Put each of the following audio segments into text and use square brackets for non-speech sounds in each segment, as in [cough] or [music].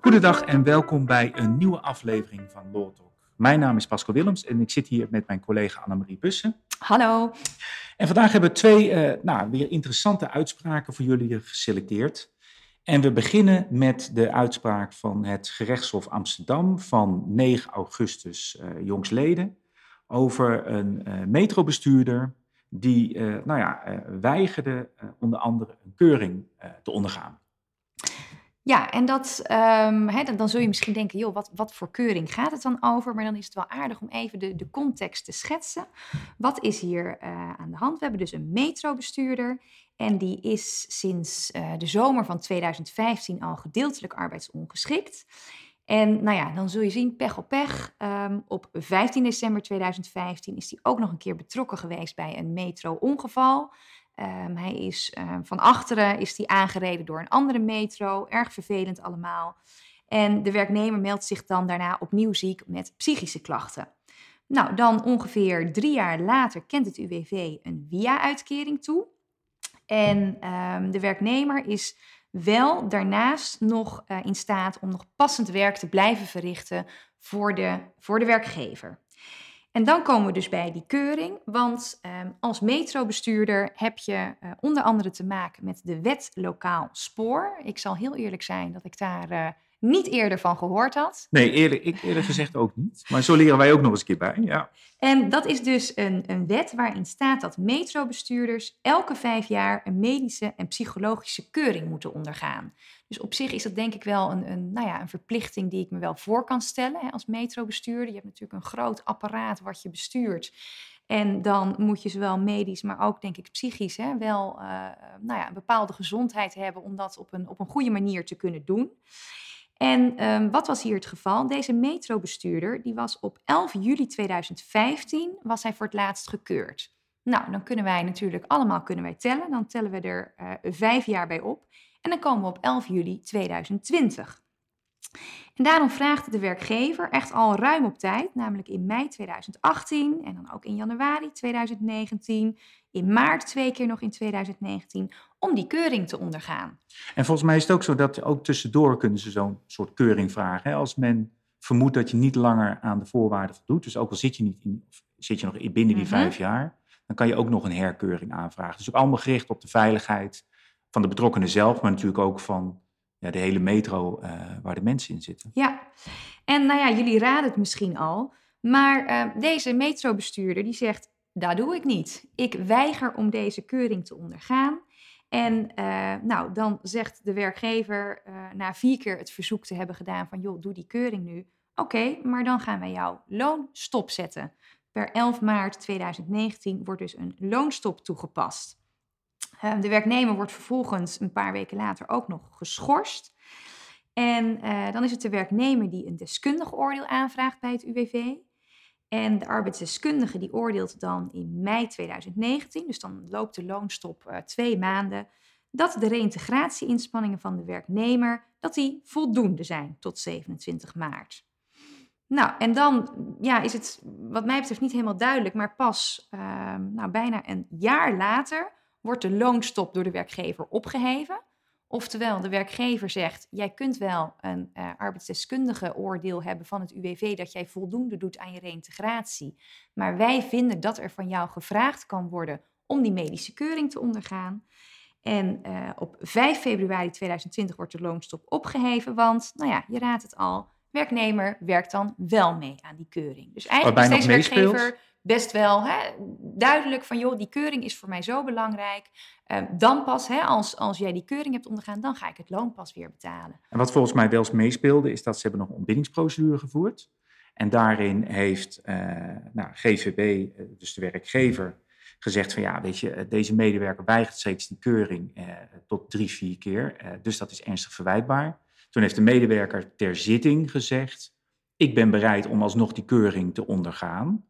Goedendag en welkom bij een nieuwe aflevering van Law Talk. Mijn naam is Pascal Willems en ik zit hier met mijn collega Annemarie Bussen. Hallo. En vandaag hebben we twee uh, nou, weer interessante uitspraken voor jullie geselecteerd. En we beginnen met de uitspraak van het gerechtshof Amsterdam van 9 augustus uh, jongsleden over een uh, metrobestuurder die nou ja, weigerde onder andere een keuring te ondergaan. Ja, en dat, um, dan, zul je misschien denken, joh, wat, wat voor keuring gaat het dan over? Maar dan is het wel aardig om even de, de context te schetsen. Wat is hier aan de hand? We hebben dus een metrobestuurder en die is sinds de zomer van 2015 al gedeeltelijk arbeidsongeschikt. En nou ja, dan zul je zien, pech op pech. Um, op 15 december 2015 is hij ook nog een keer betrokken geweest bij een metro-ongeval. Um, hij is um, van achteren is die aangereden door een andere metro. Erg vervelend allemaal. En de werknemer meldt zich dan daarna opnieuw ziek met psychische klachten. Nou, dan ongeveer drie jaar later kent het UWV een via-uitkering toe. En de werknemer is wel daarnaast nog uh, in staat om nog passend werk te blijven verrichten voor de, voor de werkgever. En dan komen we dus bij die keuring, want um, als metrobestuurder heb je uh, onder andere te maken met de wet lokaal spoor. Ik zal heel eerlijk zijn dat ik daar uh, niet eerder van gehoord had. Nee, eerlijk, ik eerlijk gezegd ook niet. Maar zo leren wij ook nog eens een keer bij. Ja. En dat is dus een, een wet waarin staat dat metrobestuurders elke vijf jaar een medische en psychologische keuring moeten ondergaan. Dus op zich is dat denk ik wel een, een, nou ja, een verplichting die ik me wel voor kan stellen hè, als metrobestuurder. Je hebt natuurlijk een groot apparaat wat je bestuurt. En dan moet je zowel medisch, maar ook denk ik psychisch, hè, wel uh, nou ja, een bepaalde gezondheid hebben om dat op een, op een goede manier te kunnen doen. En um, wat was hier het geval? Deze metrobestuurder die was op 11 juli 2015 was hij voor het laatst gekeurd. Nou, dan kunnen wij natuurlijk allemaal kunnen wij tellen. Dan tellen we er uh, vijf jaar bij op. En dan komen we op 11 juli 2020. En daarom vraagt de werkgever echt al ruim op tijd, namelijk in mei 2018 en dan ook in januari 2019, in maart twee keer nog in 2019, om die keuring te ondergaan. En volgens mij is het ook zo dat ook tussendoor kunnen ze zo'n soort keuring vragen. Hè? Als men vermoedt dat je niet langer aan de voorwaarden voldoet, dus ook al zit je, niet in, zit je nog binnen die mm -hmm. vijf jaar, dan kan je ook nog een herkeuring aanvragen. Dus ook allemaal gericht op de veiligheid van de betrokkenen zelf, maar natuurlijk ook van ja, de hele metro uh, waar de mensen in zitten. Ja, en nou ja, jullie raden het misschien al, maar uh, deze metrobestuurder die zegt, dat doe ik niet. Ik weiger om deze keuring te ondergaan. En uh, nou, dan zegt de werkgever na vier keer het verzoek te hebben gedaan van, joh, doe die keuring nu. Oké, maar dan gaan wij jouw loon stopzetten. Per 11 maart 2019 wordt dus een loonstop toegepast. Ehm, de werknemer wordt vervolgens een paar weken later ook nog geschorst. En uh, dan is het de werknemer die een deskundig oordeel aanvraagt bij het UWV. En de arbeidsdeskundige die oordeelt dan in mei 2019, dus dan loopt de loonstop uh, twee maanden, dat de reïntegratie-inspanningen van de werknemer dat die voldoende zijn tot 27 maart. Nou, en dan ja, is het wat mij betreft niet helemaal duidelijk, maar pas uh, nou, bijna een jaar later wordt de loonstop door de werkgever opgeheven. Oftewel, de werkgever zegt: Jij kunt wel een uh, arbeidsdeskundige oordeel hebben van het UWV dat jij voldoende doet aan je reïntegratie. Maar wij vinden dat er van jou gevraagd kan worden om die medische keuring te ondergaan. En uh, op 5 februari 2020 wordt de loonstop opgeheven, want, nou ja, je raadt het al, werknemer werkt dan wel mee aan die keuring. Dus eigenlijk is deze werkgever best wel hè, duidelijk van, joh, die keuring is voor mij zo belangrijk. Uh, dan pas, hè, als, als jij die keuring hebt ondergaan, dan ga ik het loon pas weer betalen. En wat volgens mij wel eens meespeelde, is dat ze hebben nog een ontbindingsprocedure gevoerd. En daarin heeft uh, nou, GVB, eh, dus de werkgever, gezegd van ja, weet je, deze medewerker weigert steeds die keuring tot drie, vier keer. Dus dat is ernstig verwijtbaar. Toen heeft de medewerker ter zitting gezegd, ik ben bereid om alsnog die keuring te ondergaan.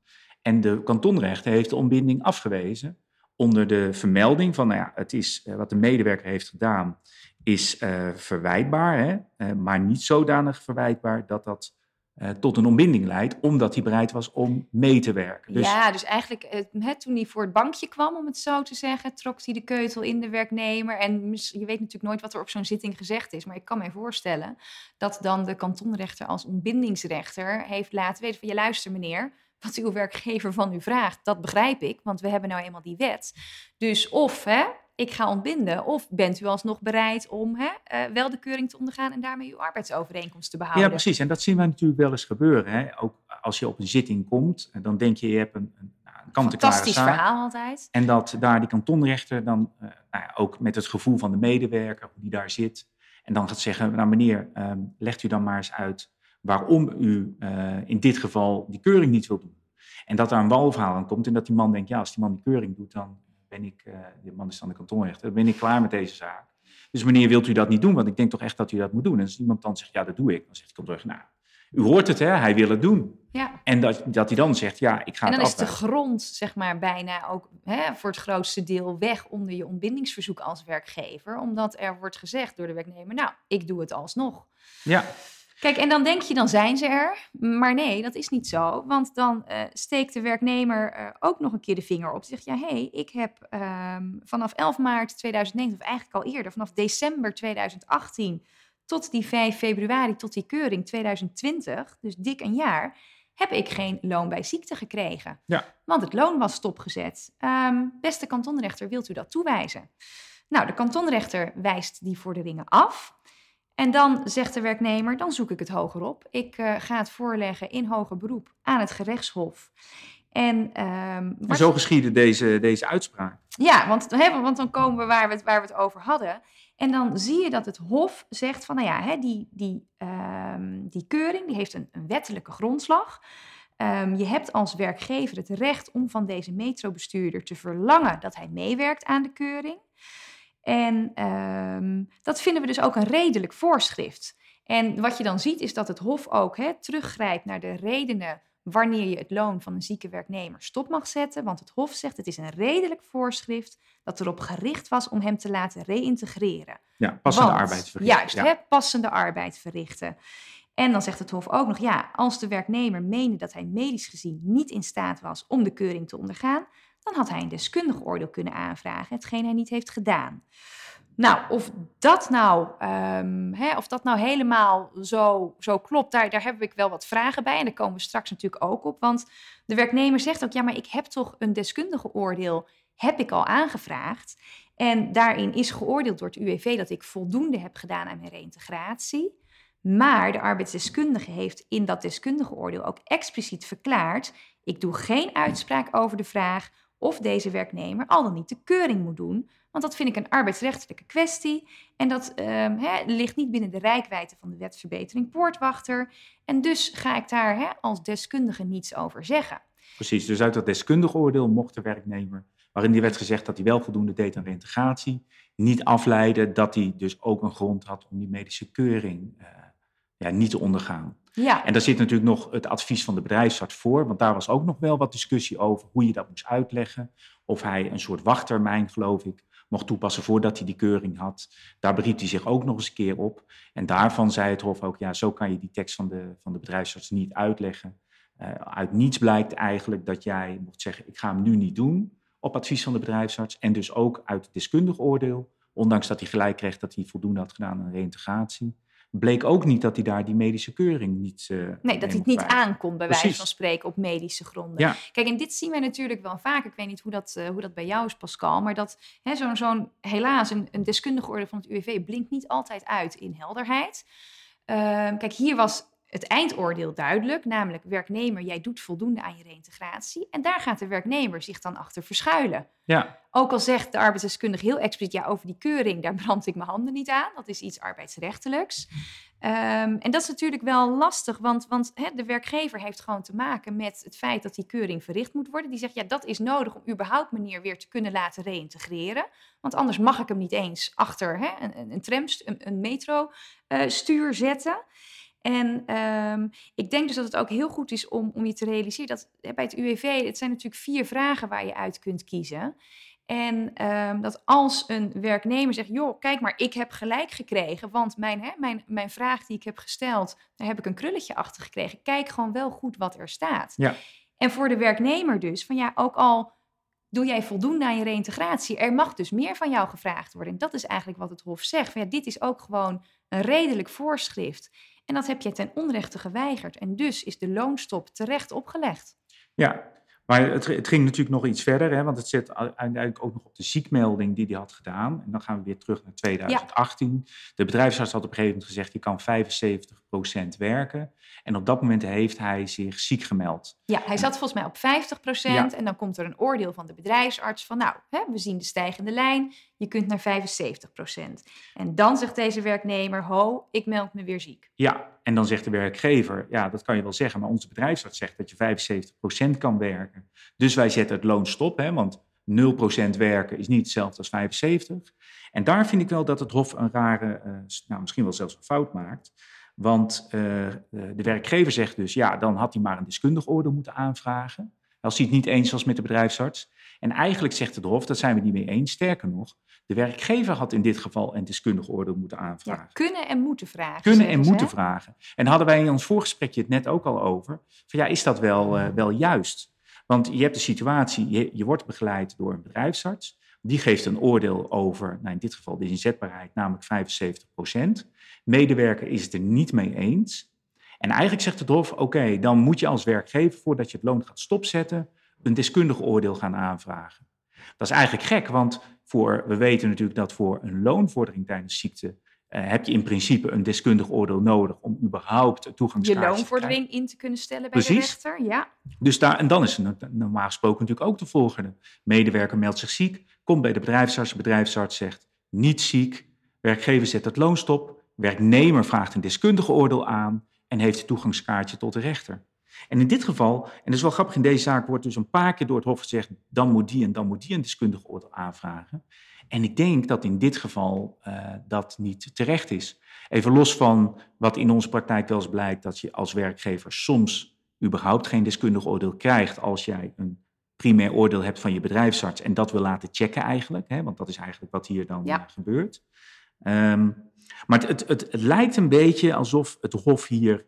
En de kantonrechter heeft de ontbinding afgewezen onder de vermelding van, nou ja, het is uh, wat de medewerker heeft gedaan, is uh, verwijtbaar, hè, uh, maar niet zodanig verwijtbaar dat dat eh, tot een ontbinding leidt, omdat hij bereid was om mee te werken. Dus... Ja, dus eigenlijk eh, hè, toen hij voor het bankje kwam, om het zo te zeggen, trok hij de keutel in de werknemer. En je weet natuurlijk nooit wat er op zo'n zitting gezegd is, maar ik kan me voorstellen dat dan de kantonrechter als ontbindingsrechter heeft laten weten van, je luister meneer, wat uw werkgever van u vraagt, dat begrijp ik, want we hebben nou eenmaal die wet. Dus of hè, ik ga ontbinden. Of bent u alsnog bereid om hè, uh, wel de keuring te ondergaan en daarmee uw arbeidsovereenkomst te behouden? Ja, precies. En dat zien we natuurlijk wel eens gebeuren. Hè. Ook als je op een zitting komt, dan denk je, je hebt een, een, nou, Fantastisch verhaal altijd. En dat daar die kantonrechter dan uh, nou ja, ook met het gevoel van de medewerker, die daar zit, en dan gaat zeggen, nou meneer, um, legt u dan maar eens uit waarom u uh, in dit geval die keuring niet wil doen. En dat daar een walverhaal aan komt en dat die man denkt, ja, als die man die keuring doet, dan ben ik, uh, die man is dan de kantonrechter, dan ben ik klaar met deze zaak. Dus meneer, wilt u dat niet doen? Want ik denk toch echt dat u dat moet doen. En als iemand dan zegt, ja, dat doe ik, dan zegt de kantonrechter, nou, u hoort het, hè, hij wil het doen. Ja. En dat, dat hij dan zegt, ja, ik ga en het dan is de grond, zeg maar, bijna ook hè, voor het grootste deel weg onder je ontbindingsverzoek als werkgever. Omdat er wordt gezegd door de werknemer, nou, ik doe het alsnog. Ja. Kijk, en dan denk je, dan zijn ze er. Maar nee, dat is niet zo. Want dan uh, steekt de werknemer uh, ook nog een keer de vinger op. Zegt, ja, hé, hey, ik heb um, vanaf 11 maart 2019, of eigenlijk al eerder, vanaf december 2018 tot die 5 februari, tot die keuring 2020, dus dik een jaar, heb ik geen loon bij ziekte gekregen. Ja. Want het loon was stopgezet. Um, beste kantonrechter, wilt u dat toewijzen? Nou, de kantonrechter wijst die vorderingen af. En dan zegt de werknemer, dan zoek ik het hoger op. Ik uh, ga het voorleggen in hoger beroep aan het gerechtshof. En, en zo geschiedde deze, deze uitspraak. Ja, want, hè, want dan komen we waar, we het, waar we het over hadden. En dan zie je dat het Hof zegt van, nou ja, hè, die, die, um, die keuring die heeft een, een wettelijke grondslag. Um, je hebt als werkgever het recht om van deze metrobestuurder te verlangen dat hij meewerkt aan de keuring. En um, dat vinden we dus ook een redelijk voorschrift. En wat je dan ziet is dat het Hof ook hè, teruggrijpt naar de redenen wanneer je het loon van een zieke werknemer stop mag zetten. Want het Hof zegt het is een redelijk voorschrift dat erop gericht was om hem te laten reïntegreren. Ja, passende Want, arbeid verrichten. Juist, ja. hè, passende arbeid verrichten. En dan zegt het Hof ook nog, ja, als de werknemer meende dat hij medisch gezien niet in staat was om de keuring te ondergaan, dan had hij een deskundig oordeel kunnen aanvragen, hetgeen hij niet heeft gedaan. Nou, of dat nou, um, hè, of dat nou helemaal zo, zo klopt, daar, daar heb ik wel wat vragen bij. En daar komen we straks natuurlijk ook op. Want de werknemer zegt ook, ja, maar ik heb toch een deskundige oordeel, heb ik al aangevraagd. En daarin is geoordeeld door het UWV dat ik voldoende heb gedaan aan mijn reïntegratie. Maar de arbeidsdeskundige heeft in dat deskundige oordeel ook expliciet verklaard: ik doe geen uitspraak over de vraag of deze werknemer al dan niet de keuring moet doen. Want dat vind ik een arbeidsrechtelijke kwestie. En dat he, ligt niet binnen de rijkwijde van de wetverbetering poortwachter. En dus ga ik daar als deskundige niets over zeggen. Precies, dus uit dat deskundige oordeel mocht de werknemer, waarin die werd gezegd dat hij wel voldoende deed aan reintegratie, niet afleiden dat hij dus ook een grond had om die medische keuring uh, ja, niet te ondergaan. Ja. En daar zit natuurlijk nog het advies van de bedrijfsarts voor, want daar was ook nog wel wat discussie over hoe je dat moest uitleggen. Of hij een soort wachttermijn, geloof ik, mocht toepassen voordat hij die keuring had. Daar beriep hij zich ook nog eens een keer op. En daarvan zei het Hof ook, ja, zo kan je die tekst van de, van de bedrijfsarts niet uitleggen. Uh, uit niets blijkt eigenlijk dat jij mocht zeggen, ik ga hem nu niet doen op advies van de bedrijfsarts. En dus ook uit deskundig oordeel, ondanks dat hij gelijk kreeg dat hij voldoende had gedaan aan reintegratie bleek ook niet dat hij daar die medische keuring niet. Uh, nee, dat hij het niet aankon, bij wijze van spreken, op medische gronden. Ja. Kijk, en dit zien wij natuurlijk wel vaak. Ik weet niet hoe dat, uh, hoe dat bij jou is, Pascal. Maar dat zo'n, zo'n helaas, een, een deskundige orde van het UWV blinkt niet altijd uit in helderheid. Uh, kijk, hier was het eindoordeel duidelijk, namelijk werknemer, jij doet voldoende aan je reintegratie. En daar gaat de werknemer zich dan achter verschuilen. Ja. Ook al zegt de arbeidsdeskundige heel expliciet, ja, over die keuring, daar brand ik mijn handen niet aan. Dat is iets arbeidsrechtelijks. Um, en dat is natuurlijk wel lastig, want, want de werkgever heeft gewoon te maken met het feit dat die keuring verricht moet worden. Die zegt, ja, dat is nodig om überhaupt meneer weer te kunnen laten reïntegreren. Want anders mag ik hem niet eens achter een, een tram, een, een metro uh, stuur zetten. En um, ik denk dus dat het ook heel goed is om, om je te realiseren dat hè, bij het UWV, het zijn natuurlijk vier vragen waar je uit kunt kiezen. En ehm, dat als een werknemer zegt, joh, kijk maar, ik heb gelijk gekregen, want mijn, hè, mijn, mijn vraag die ik heb gesteld, daar heb ik een krulletje achter gekregen. Kijk gewoon wel goed wat er staat. Ja. En voor de werknemer dus, van ja, ook al doe jij voldoende aan je reintegratie, er mag dus meer van jou gevraagd worden. En dat is eigenlijk wat het Hof zegt. Van ja, dit is ook gewoon een redelijk voorschrift. En dat heb je ten onrechte geweigerd. En dus is de loonstop terecht opgelegd. Ja, maar het, het, ging natuurlijk nog iets verder, hè, want het zit uiteindelijk ook nog op de ziekmelding die hij had gedaan. En dan gaan we weer terug naar 2018. De bedrijfsarts had op een gegeven moment gezegd, je kan 75% werken. En op dat moment heeft hij zich ziek gemeld. Ja, hij zat volgens mij op 50% en dan komt er een oordeel van de bedrijfsarts van, nou, hè, we zien de stijgende lijn, je kunt naar 75%. En dan zegt deze werknemer, ho, ik meld me weer ziek. Ja, en dan zegt de werkgever, ja, dat kan je wel zeggen, maar onze bedrijfsarts zegt dat je 75% kan werken. Dus wij zetten het loon stop, hè, want 0% werken is niet hetzelfde als 75. En daar vind ik wel dat het Hof een rare, uh, nou, misschien wel zelfs een fout maakt. Want uh, de werkgever zegt dus, ja, dan had hij maar een deskundig oordeel moeten aanvragen. Als hij het niet eens was met de bedrijfsarts. En eigenlijk zegt het Hof, dat zijn we niet mee eens. Sterker nog, de werkgever had in dit geval een deskundig oordeel moeten aanvragen. Ja, kunnen en moeten vragen. Kunnen en moeten vragen. En hadden wij in ons voorgesprekje het net ook al over. Van ja, is dat wel, uh, wel juist? Want je hebt de situatie, je, je, wordt begeleid door een bedrijfsarts. Die geeft een oordeel over, nou in dit geval de inzetbaarheid, namelijk 75 procent. Medewerker is het er niet mee eens. En eigenlijk zegt het Hof, oké, dan moet je als werkgever, voordat je het loon gaat stopzetten, een deskundig oordeel gaan aanvragen. Dat is eigenlijk gek, want voor, we weten natuurlijk dat voor een loonvordering tijdens ziekte uh, heb je in principe een deskundig oordeel nodig om überhaupt toegangskaart Je loonvordering in te kunnen stellen bij de rechter, ja. Dus daar, en dan is het normaal gesproken natuurlijk ook de volgende. Medewerker meldt zich ziek, komt bij de bedrijfsarts, de bedrijfsarts zegt niet ziek, werkgever zet het loonstop, werknemer vraagt een deskundige oordeel aan en heeft het toegangskaartje tot de rechter. En in dit geval, en dat is wel grappig, in deze zaak wordt dus een paar keer door het Hof gezegd, dan moet die en dan moet die een deskundig oordeel aanvragen. En ik denk dat in dit geval uh, dat niet terecht is. Even los van wat in onze praktijk wel eens blijkt, dat je als werkgever soms überhaupt geen deskundig oordeel krijgt als jij een primair oordeel hebt van je bedrijfsarts en dat wil laten checken eigenlijk, hè, want dat is eigenlijk wat hier dan ja. gebeurt. Um, maar het, het, het, het lijkt een beetje alsof het Hof hier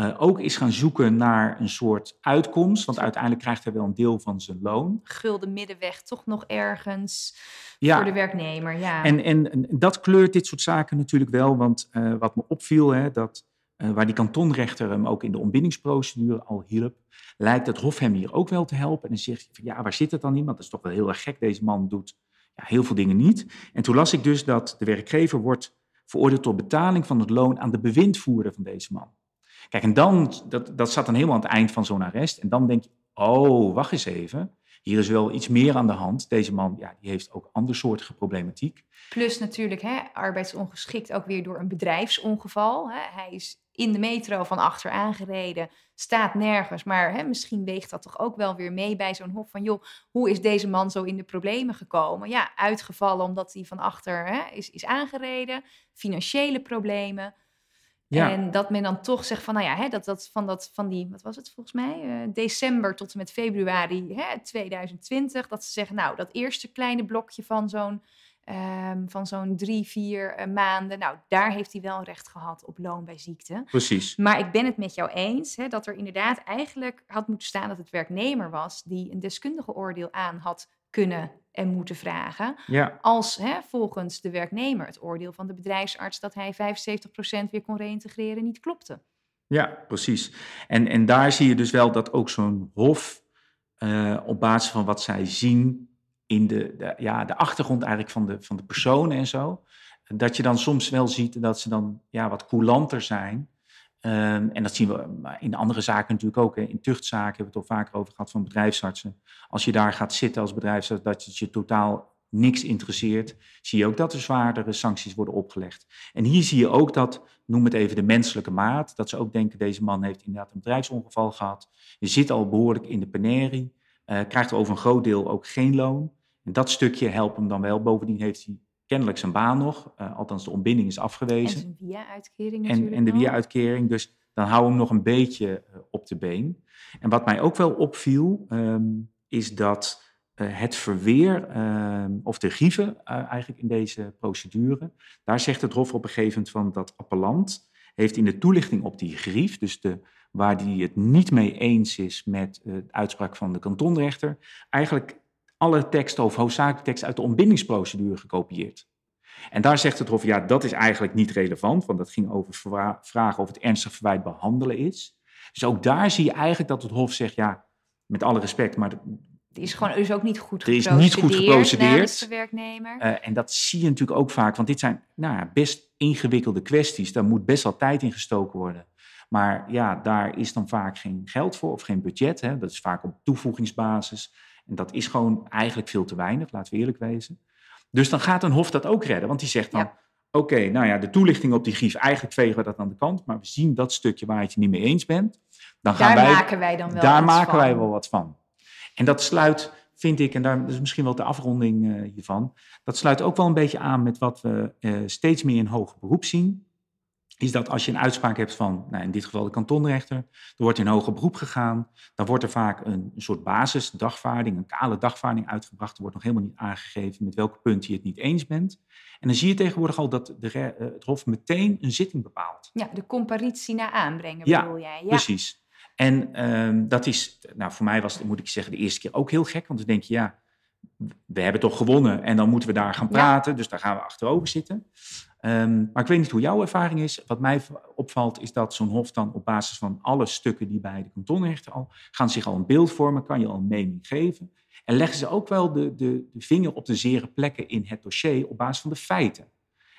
uh, ook is gaan zoeken naar een soort uitkomst. Want uiteindelijk krijgt hij wel een deel van zijn loon. Gulden middenweg toch nog ergens ja. voor de werknemer. Ja. En, en, en, dat kleurt dit soort zaken natuurlijk wel. Want uh, wat me opviel, hè, dat, uh, waar die kantonrechter hem ook in de ontbindingsprocedure al hielp, lijkt het Hof hem hier ook wel te helpen. En dan zegt van ja, waar zit het dan in? Want dat is toch wel heel erg gek. Deze man doet ja, heel veel dingen niet. En toen las ik dus dat de werkgever wordt veroordeeld tot betaling van het loon aan de bewindvoerder van deze man. Kijk, en dan, dat, dat zat dan helemaal aan het eind van zo'n arrest. En dan denk je, oh, wacht eens even. Hier is wel iets meer aan de hand. Deze man ja, die heeft ook andersoortige problematiek. Plus natuurlijk hè, arbeidsongeschikt ook weer door een bedrijfsongeval. Hè. Hij is in de metro van achter aangereden, staat nergens. Maar hè, misschien weegt dat toch ook wel weer mee bij zo'n hof van... joh, hoe is deze man zo in de problemen gekomen? Ja, uitgevallen omdat hij van achter hè, is, is aangereden. Financiële problemen. Ja. En dat men dan toch zegt van, nou ja, hè, dat, dat, van, dat, van die, wat was het volgens mij, uh, december tot en met februari hè, 2020, dat ze zeggen, nou, dat eerste kleine blokje van zo'n um, van zo'n drie, vier uh, maanden, nou, daar heeft hij wel recht gehad op loon bij ziekte. Precies. Maar ik ben het met jou eens hè, dat er inderdaad eigenlijk had moeten staan dat het werknemer was die een deskundige oordeel aan had kunnen en moeten vragen. Ja. Als hè, volgens de werknemer het oordeel van de bedrijfsarts dat hij 75% weer kon reïntegreren niet klopte. Ja, precies. En, en daar zie je dus wel dat ook zo'n hof uh, op basis van wat zij zien in de, de, ja, de achtergrond eigenlijk van de, van de personen en zo, dat je dan soms wel ziet dat ze dan ja, wat coulanter zijn Um, en dat zien we in andere zaken natuurlijk ook. Hè. In tuchtzaken hebben we het al vaker over gehad van bedrijfsartsen. Als je daar gaat zitten als bedrijfsarts, dat je totaal niks interesseert, zie je ook dat er zwaardere sancties worden opgelegd. En hier zie je ook dat, noem het even de menselijke maat, dat ze ook denken, deze man heeft inderdaad een bedrijfsongeval gehad, je zit al behoorlijk in de penerie, uh, krijgt over een groot deel ook geen loon. En dat stukje helpt hem dan wel. Bovendien heeft hij kennelijk zijn baan nog. Uh, althans, de ontbinding is afgewezen. En zijn via-uitkering En, en de via-uitkering. Dus dan hou hem nog een beetje uh, op de been. En wat mij ook wel opviel, um, is dat het verweer of de grieven eigenlijk in deze procedure. Daar zegt het Hof op een gegeven moment van dat appellant heeft in de toelichting op die grief, dus de, waar hij het niet mee eens is met de uitspraak van de kantonrechter, eigenlijk alle teksten of hoofdzakelijke teksten uit de ontbindingsprocedure gekopieerd. En daar zegt het Hof, ja, dat is eigenlijk niet relevant, want dat ging over vragen of het ernstig verwijt behandelen is. Dus ook daar zie je eigenlijk dat het Hof zegt, ja, met alle respect, maar... Het is gewoon is ook niet goed er is niet goed geprocedeerd. de werknemer. Uh, en dat zie je natuurlijk ook vaak, want dit zijn nou, best ingewikkelde kwesties. Daar moet best wel tijd in gestoken worden. Maar ja, daar is dan vaak geen geld voor of geen budget. Hè. Dat is vaak op toevoegingsbasis. En dat is gewoon eigenlijk veel te weinig, laten we eerlijk wezen. Dus dan gaat een hof dat ook redden, want die zegt dan... Oké, nou ja, de toelichting op die grief, eigenlijk vegen we dat aan de kant. Maar we zien dat stukje waar je het niet mee eens bent. Dan gaan daar wij, maken wij dan wel Daar maken van. wij wel wat van. En dat sluit, vind ik, en daar is misschien wel de afronding uh, hiervan. Dat sluit ook wel een beetje aan met wat we uh, steeds meer in hoger beroep zien is dat als je een uitspraak hebt van, nou in dit geval de kantonrechter, er wordt in hoger beroep gegaan, dan wordt er vaak een, soort basisdagvaarding, een kale dagvaarding uitgebracht. Er wordt nog helemaal niet aangegeven met welke punten je het niet eens bent. En dan zie je tegenwoordig al dat de, uh, het Hof meteen een zitting bepaalt. Ja, de comparitie naar aanbrengen ja, bedoel jij? Ja, precies. En um, dat is, nou voor mij was het, moet ik zeggen, de eerste keer ook heel gek, want dan denk je, ja, we hebben toch gewonnen en dan moeten we daar gaan praten, ja. dus daar gaan we achterover zitten. Um, maar ik weet niet hoe jouw ervaring is. Wat mij opvalt is dat zo'n hof dan op basis van alle stukken die bij de kantonrechter al gaan zich al een beeld vormen, kan je al een mening geven. En leggen ze ook wel de, de, de vinger op de zere plekken in het dossier op basis van de feiten.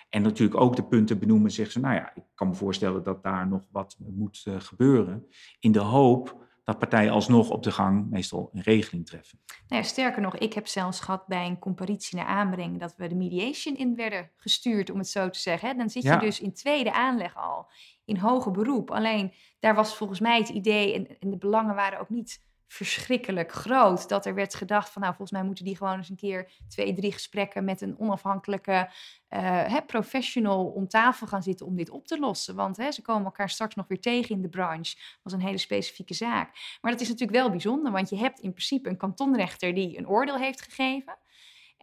En natuurlijk ook de punten benoemen, zeggen ze, nou ja, ik kan me voorstellen dat daar nog wat moet uh, gebeuren. In de hoop dat partijen alsnog op de gang meestal een regeling treffen. Nou ja, sterker nog, ik heb zelfs gehad bij een comparitie naar aanbreng dat we de mediation in werden gestuurd, om het zo te zeggen. Dan zit je Ja. dus in tweede aanleg al in hoger beroep. Alleen daar was volgens mij het idee, en, en de belangen waren ook niet verschrikkelijk groot, dat er werd gedacht van, nou, volgens mij moeten die gewoon eens een keer twee, drie gesprekken met een onafhankelijke eh, professional om tafel gaan zitten om dit op te lossen. Want hè, ze komen elkaar straks nog weer tegen in de branche. Dat was een hele specifieke zaak. Maar dat is natuurlijk wel bijzonder, want je hebt in principe een kantonrechter die een oordeel heeft gegeven.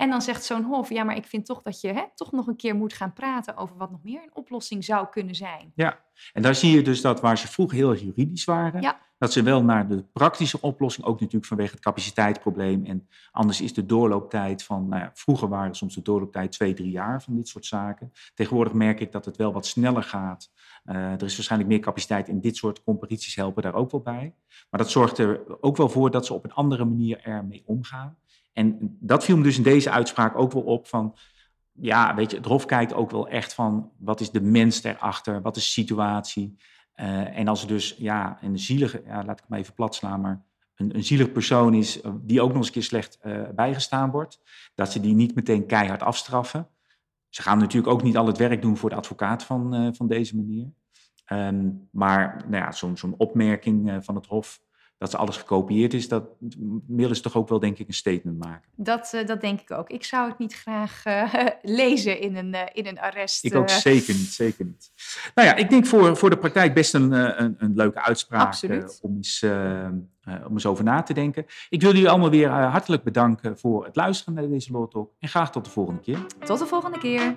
En dan zegt zo'n hof, ja, maar ik vind toch dat je hè, toch nog een keer moet gaan praten over wat nog meer een oplossing zou kunnen zijn. En daar zie je dus dat waar ze vroeger heel juridisch waren, Ja. dat ze wel naar de praktische oplossing, ook natuurlijk vanwege het capaciteitsprobleem. En anders is de doorlooptijd van, nou ja, vroeger waren soms de doorlooptijd twee, drie jaar van dit soort zaken. Tegenwoordig merk ik dat het wel wat sneller gaat. Eh, er is waarschijnlijk meer capaciteit in dit soort comparities helpen daar ook wel bij. Maar dat zorgt er ook wel voor dat ze op een andere manier ermee omgaan. En dat viel me dus in deze uitspraak ook wel op van, ja, weet je, het Hof kijkt ook wel echt van, wat is de mens erachter, wat is de situatie. Eh, en als er dus, ja, een zielige, laat ik hem even plat slaan, maar een, een zielig persoon is, eh, die ook nog eens een keer slecht eh, bijgestaan wordt, dat ze die niet meteen keihard afstraffen. Ze gaan natuurlijk ook niet al het werk doen voor de advocaat van, van deze meneer. Ehm, maar nou ja, zo'n opmerking van het Hof, dat ze alles gekopieerd is, dat willen ze toch ook wel, denk ik, een statement maken. Dat, eh, dat denk ik ook. Ik zou het niet graag eh, [laughs] lezen in een, eh, in een arrest. Ik ook zeker niet, zeker niet. Nou ja, ik denk voor, voor de praktijk best een, een, een leuke uitspraak om, eens, om eens over na te denken. Ik wil jullie allemaal weer hartelijk bedanken voor het luisteren naar deze Law Talk en graag tot de volgende keer. Tot de volgende keer.